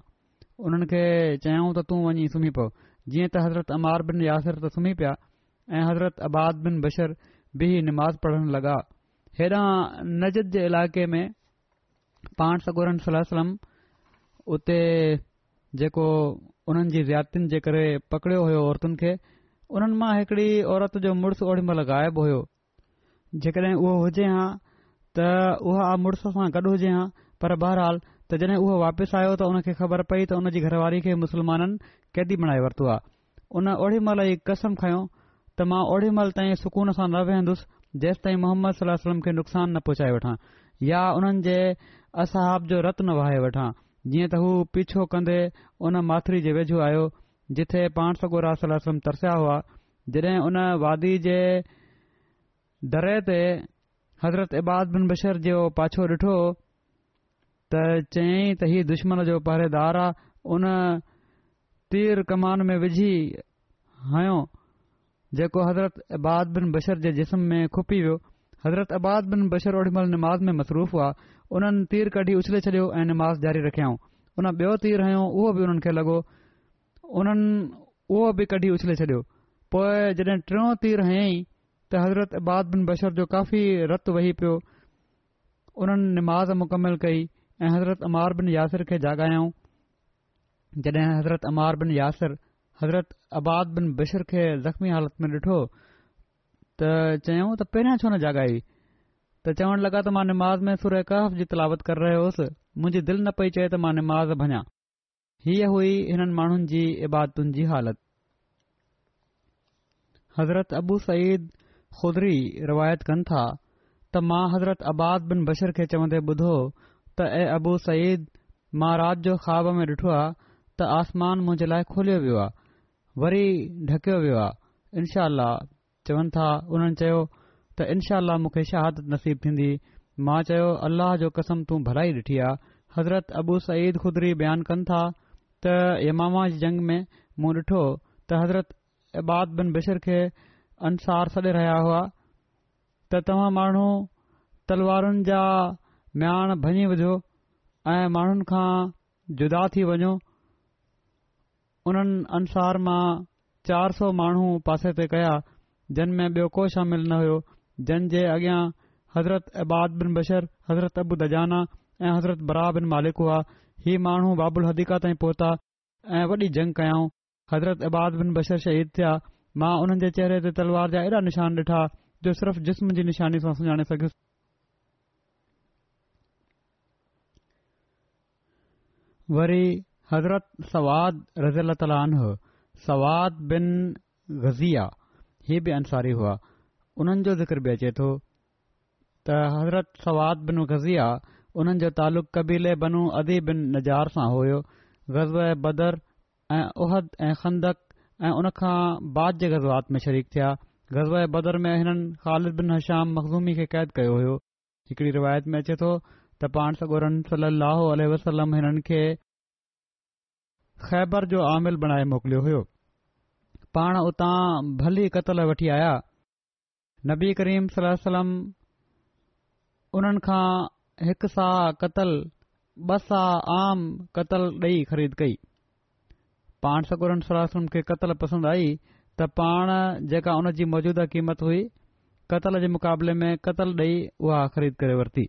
उन्हनि खे चयाऊं त तूं वञीं सुम्ही पओ जीअं त हज़रत अमार बिन यासिर त सुम्ही पिया ऐं हज़रत अब्बाद बिन बशर बि नमाज़ पढ़णु लॻा हेॾा नजीद जे इलाइक़े में पाण सगोरन सलम उते जेको उन्हनि जी ज़ियातुनि जे करे पकड़ियो हो औरतुनि खे उन्हनि मां हिकड़ी औरत जो मुड़ुसु ओड़ी महिल ग़ाइबु हो जेकॾहिं उहो हुजे हां त उहा मुड़ुस सां गॾु हुजे हां पर बहरहाल त जॾहिं उहो वापसि आयो त उन खे ख़बर पई त उनजी घरवारी खे मुसलमाननि कैदी बणाए वरितो आहे उन ओड़ी महिल ई कसम खयों त मां ओॾी महिल ताईं सुकून सां न जेसि ताईं मोहम्मद सलाह सलम खे नुक़सानु न पहुचाए वठां या उन्हनि जे असहाब जो रत न वहाहे वठां जीअं त हू पीछो कंदे उन माथुरी जे वेझो आयो जिथे पाण सगोरा सलम तरसिया हुआ जड॒हिं उन वादी जे दरे ते हज़रत इब्बाद बिन बशर जो पाछो डि॒ठो त चयई त ही दुश्मन जो पहिरेदार आहे उन तीर कमान में विझी हयो जेको हज़रत अब्बाद बिन बशर जे जिस्म में खुपी वियो हज़रत अब्बाद बिन बशर ओॾीमहिल निमाज़ में मसरूफ़ हुआ उन्हनि तीर कढी उछले छडि॒यो ऐं निमाज़ जारी रखियाऊं उन बयो तीर हयऊं उहो बि उन्हनि खे लॻो उन्हनि उहो बि कढी उछले छडि॒यो पोइ जड॒हिं टियों तीर हयईं त हज़रत अब्बाद बिन बशर जो काफ़ी रत वेही पियो उन्हनि निमाज़ मुकमल कई ऐं हज़रत अमार बिन यासिर खे जाॻायाऊं जड॒हिं हज़रत अमार बिन यासिर हज़रत अबाद बिन बशर खे ज़ख़्मी हालत में डि॒ठो त चयऊं त पहिरियां छो न जाॻाई त चवण लॻा त मां निमाज़ जी तलावत कर रहियोसि मुंहिंजी दिलि न पई चए त मां निमाज़ भा हीअ हुई हिननि माण्हुनि जी इबादतुनि जी हालत हज़रत अबू सईद ख़ुदरी रवायत कन था त मां हज़रत अबाद बिन बशर खे चवंदे ॿुधो त ए अबू सईद मां राति जो ख़्वाब में डि॒ठो आहे त आसमान मुंहिंजे लाइ खोलियो वियो आहे वरी ढकियो वियो आहे इनशा चवनि था उन्हनि चयो त इनशाह मूंखे शहादत नसीब थींदी मां चयो अल्लाह जो कसम तूं भलाई ॾिठी आहे हज़रत अबू सईद खुदरी बयानु कनि था त यमामा जी जंग में मूं ॾिठो त हज़रत इब्बाद बन बशीर खे अंसार सॾे रहिया हुआ त तव्हां माण्हू तलवारुनि जा माण भञी विझो ऐं माण्हुनि खां जुदा थी वञो उन्हनि अनुसार मां चार सौ माण्हू पासे ते कया जन में ॿियो को शामिल न हुयो जंहिंजे अॻियां हज़रत अबाद बिन बशर हज़रत अबू दजाना ऐं हज़रत बरा बिन मालिक हुआ ही माण्हू बाबुल हदीका ताईं पहुता ऐं वॾी जंग कयाऊं हज़रत अबाद बिन बशर शहीद थिया मां उन्हनि जे चहिरे ते तलवार जा एॾा निशान ॾिठा जो सिर्फ़ु जिस्म जी निशानी सां सुञाणे सघियुसि हज़रत सवाद رضی सवाद बिन गज़िया ही बि अंसारी हुआ उन्हनि जो ज़िकर बि अचे थो त हज़रत सवाद बिन ग़ज़िया بن غزیہ तालुक़बील جو अदी बिन नज़ार सां بن ग़ज़ बदर ऐं उहद ऐं احد ऐं उन بعد बाद غزوات میں شریک शरीक थिया بدر میں बदर में بن खालिद बिन हशाम मखज़ूमी खे क़ैद कयो हो हिकड़ी रिवायत में अचे थो त पाण सगोरन सलाहु वसलम ख़ैबर जो आमिल बणाए मोकिलियो हो पाण उतां भली कत्लु वठी आया नबी करीम उन्हनि खां हिकु عام قتل सा आम कत्लु پان ख़रीद कई पाण सगुर सलो खे قتل پسند आई त پان जेका ان जी मौजूदा क़ीमत हुई قتل जे मुक़ाबले में قتل ॾेई उहा ख़रीद करे वरिती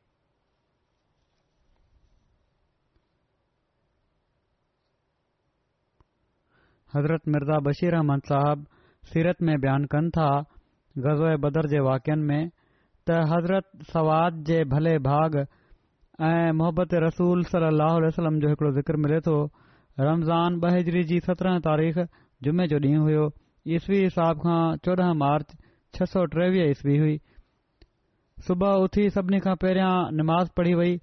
हज़रत मिर्ज़ा बशीर अहमद साहिबु सीरत में बयानु कनि था गज़ोए बदर जे वाक्यनि में त हज़रत सवाद जे भले बाग ऐं मोहबत रसूल सलाहु जो हिकड़ो ज़िकर मिले थो रमज़ान बहजरी जी सत्रह तारीख़ जुमे जो ॾींहुं हुयो ईसवी हिसाब खां चोॾह मार्च छह सौ टेवीह ईस्वी हुई सुबुह उथी सभिनी खां पहिरियां निमाज़ पढ़ी वई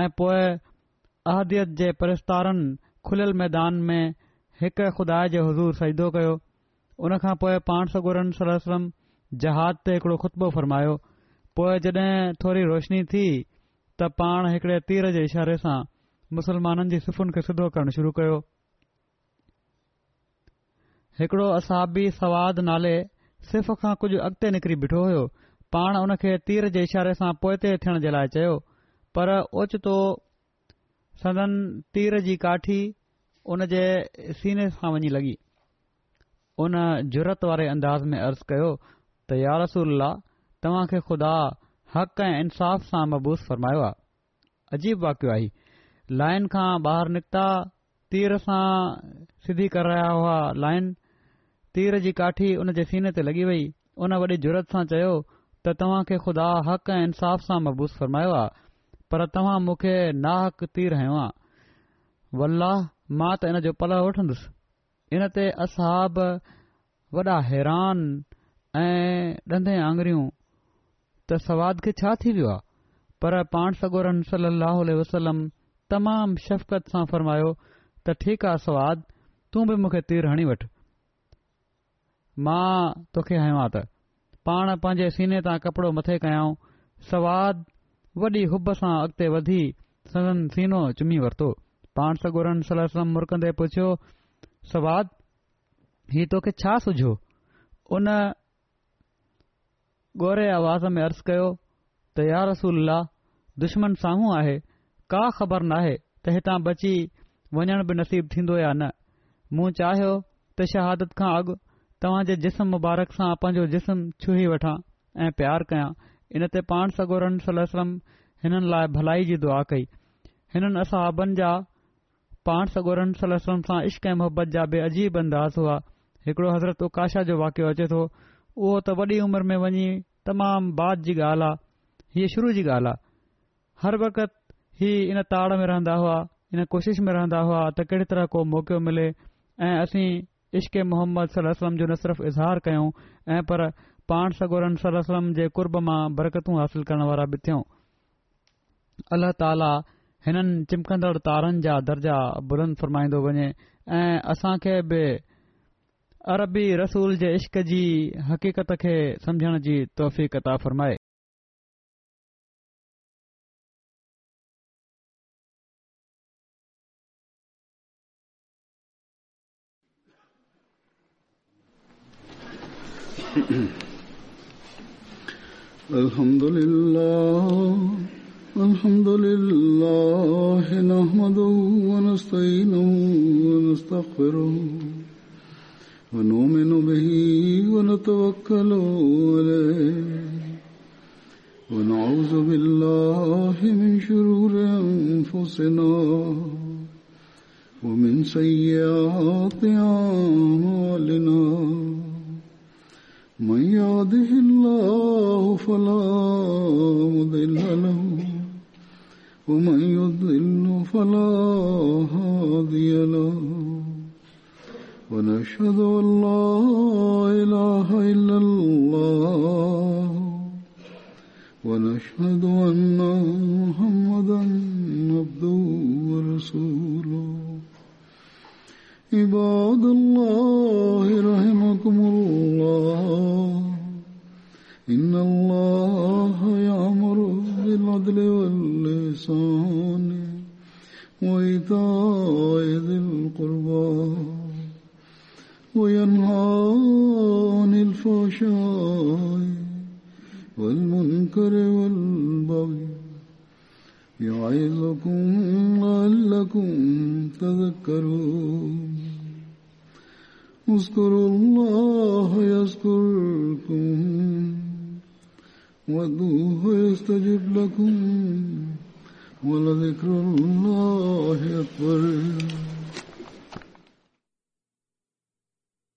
ऐं पोए अहदीअत जे प्रस्तारनि खुलियल मैदान में हिकु ख़ुदा जे हज़ूर सईदो कयो उन खां पोइ पाण सगुरन सलम जहाद ते हिकड़ो खुतबो फ़रमायो पोइ जड॒हिं थोरी रोशनी थी त पाण हिकड़े तीर जे इशारे सां मुसलमाननि जी सिफ़ुनि खे सिधो करणु शुरू कयो हिकड़ो असाबी सवाद नाले सिर्फ़ खां कुझु अॻिते निकिरी बीठो हो पाण उन खे तीर जे इशारे सां पोएते थियण जे लाइ चयो पर ओचितो सदन तीर जी काठी उन जे सीने सां वञी लॻी उन जुरत वारे अंदाज़ में अर्ज़ कयो त या रसूल तव्हां खे ख़ुदा हक़ ऐं इंसाफ़ सां मबूस फ़रमायो आहे अजीब वाकियो आहीं लाइन खां ॿाहिरि निकिता तीर सां सिधी करे रहिया हुआ लाइन तीर जी काठी उन जे सीने ते लॻी वई उन वॾी जुरत सां चयो त तव्हां खे ख़ुदा हक़ ऐं इंसाफ़ सां मबूस फरमायो आहे पर तव्हां मूंखे नाहक तीर हयो आहे वल्लाह मां त इन जो पलउ वठंदुसि इन ते असहाब वॾा हैरान ऐं ॾंदे आङरियूं त सवाद खे छा थी वियो आहे पर पाण सगोरन सली अलाह वसलम तमामु शफ़क़त सां फ़रमायो त ठीकु आहे सवाद तूं बि मूंखे तीर हणी वठ मां तोखे हयो त पाण पंहिंजे सीने तां कपिड़ो मथे कयाऊं सवाद वॾी हुब सां अॻिते वधी सदन सीनो चुमी वरितो पाण सागोरन सल सलम मुरखंदे पुछियो सवाद हीउ तोखे छा सिझो उन गौरे आवाज़ में अर्ज़ु कयो त यार रसूल दुश्मन साम्हूं आहे का ख़बर नाहे त हितां बची वञण बि नसीब थींदो या न मूं चाहियो त शहादत खां अॻु तव्हां जे जिस्म मुबारक सां पंहिंजो जिस्म छुही वठां ऐं प्यार कयां इन ते पाण सागोरन सलम हिननि लाइ भलाई जी दुआ कई हिननि असहाब जा पाण सगोरन सलम सां इश्क ऐं मोहबत जा बे अजीब अंदाज़ हुआ हिकड़ो हज़रत उकाशा जो वाकियो अचे थो उहो त वॾी उमिरि में वञी तमामु बाद जी ॻाल्हि आहे हीअ शुरू जी ॻाल्हि आहे हर वक्त हीउ इन ताड़ में रहंदा हुआ इन कोशिश में रहंदा हुआ त कहिड़ी तरह को मौक़ो मिले ऐ असीं इश्क मोहम्मद सलम जो न सिर्फ़ इज़हार कयूं ऐं पर पाण सागोरन सलम जे कुरब मां बरकतूं हासिल करण वारा बि थियूं अल्ल्ह ताला हिननि चिमकंदड़ तारनि जा दर्जा बुलंद फ़रमाईंदो वञे ऐं असां खे बि अरबी रसूल जे इश्क जी हक़ीक़त खे समुझण जी तोहफ़ी कता फ़रमाए الحمد لله الحمد لله نحمده ونستعينه ونستغفره ونؤمن به ونتوكل عليه ونعوذ بالله من شرور أنفسنا ومن سيئات